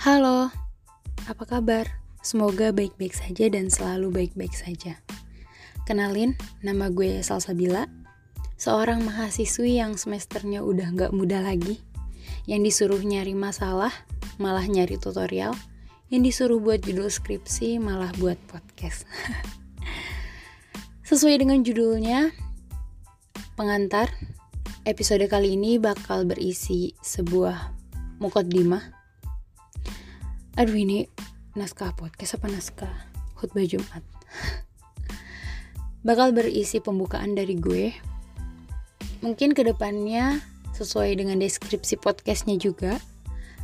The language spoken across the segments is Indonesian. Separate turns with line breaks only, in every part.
Halo, apa kabar? Semoga baik-baik saja dan selalu baik-baik saja. Kenalin, nama gue Salsabila, seorang mahasiswi yang semesternya udah gak muda lagi, yang disuruh nyari masalah, malah nyari tutorial, yang disuruh buat judul skripsi, malah buat podcast. Sesuai dengan judulnya, pengantar, episode kali ini bakal berisi sebuah mukaddimah aduh ini naskah podcast apa naskah khutbah Jumat? Bakal berisi pembukaan dari gue. Mungkin ke depannya sesuai dengan deskripsi podcastnya juga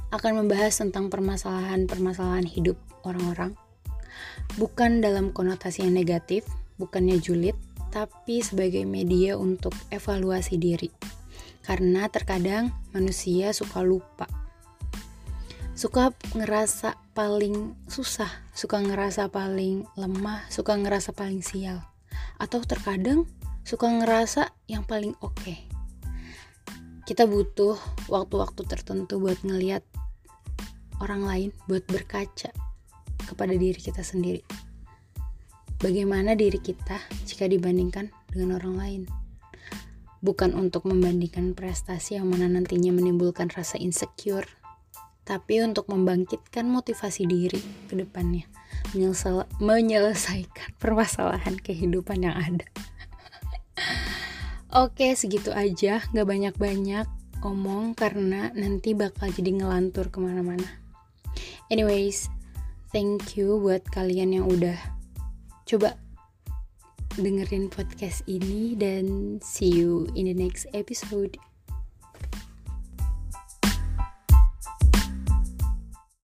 akan membahas tentang permasalahan-permasalahan hidup orang-orang. Bukan dalam konotasi yang negatif bukannya julid tapi sebagai media untuk evaluasi diri. Karena terkadang manusia suka lupa suka ngerasa paling susah, suka ngerasa paling lemah, suka ngerasa paling sial, atau terkadang suka ngerasa yang paling oke. Okay. Kita butuh waktu-waktu tertentu buat ngeliat orang lain, buat berkaca kepada diri kita sendiri. Bagaimana diri kita jika dibandingkan dengan orang lain? Bukan untuk membandingkan prestasi yang mana nantinya menimbulkan rasa insecure tapi untuk membangkitkan motivasi diri ke depannya menyelesaikan permasalahan kehidupan yang ada. Oke segitu aja. Gak banyak-banyak omong karena nanti bakal jadi ngelantur ke mana-mana. Anyways thank you buat kalian yang udah coba dengerin podcast ini dan see you in the next episode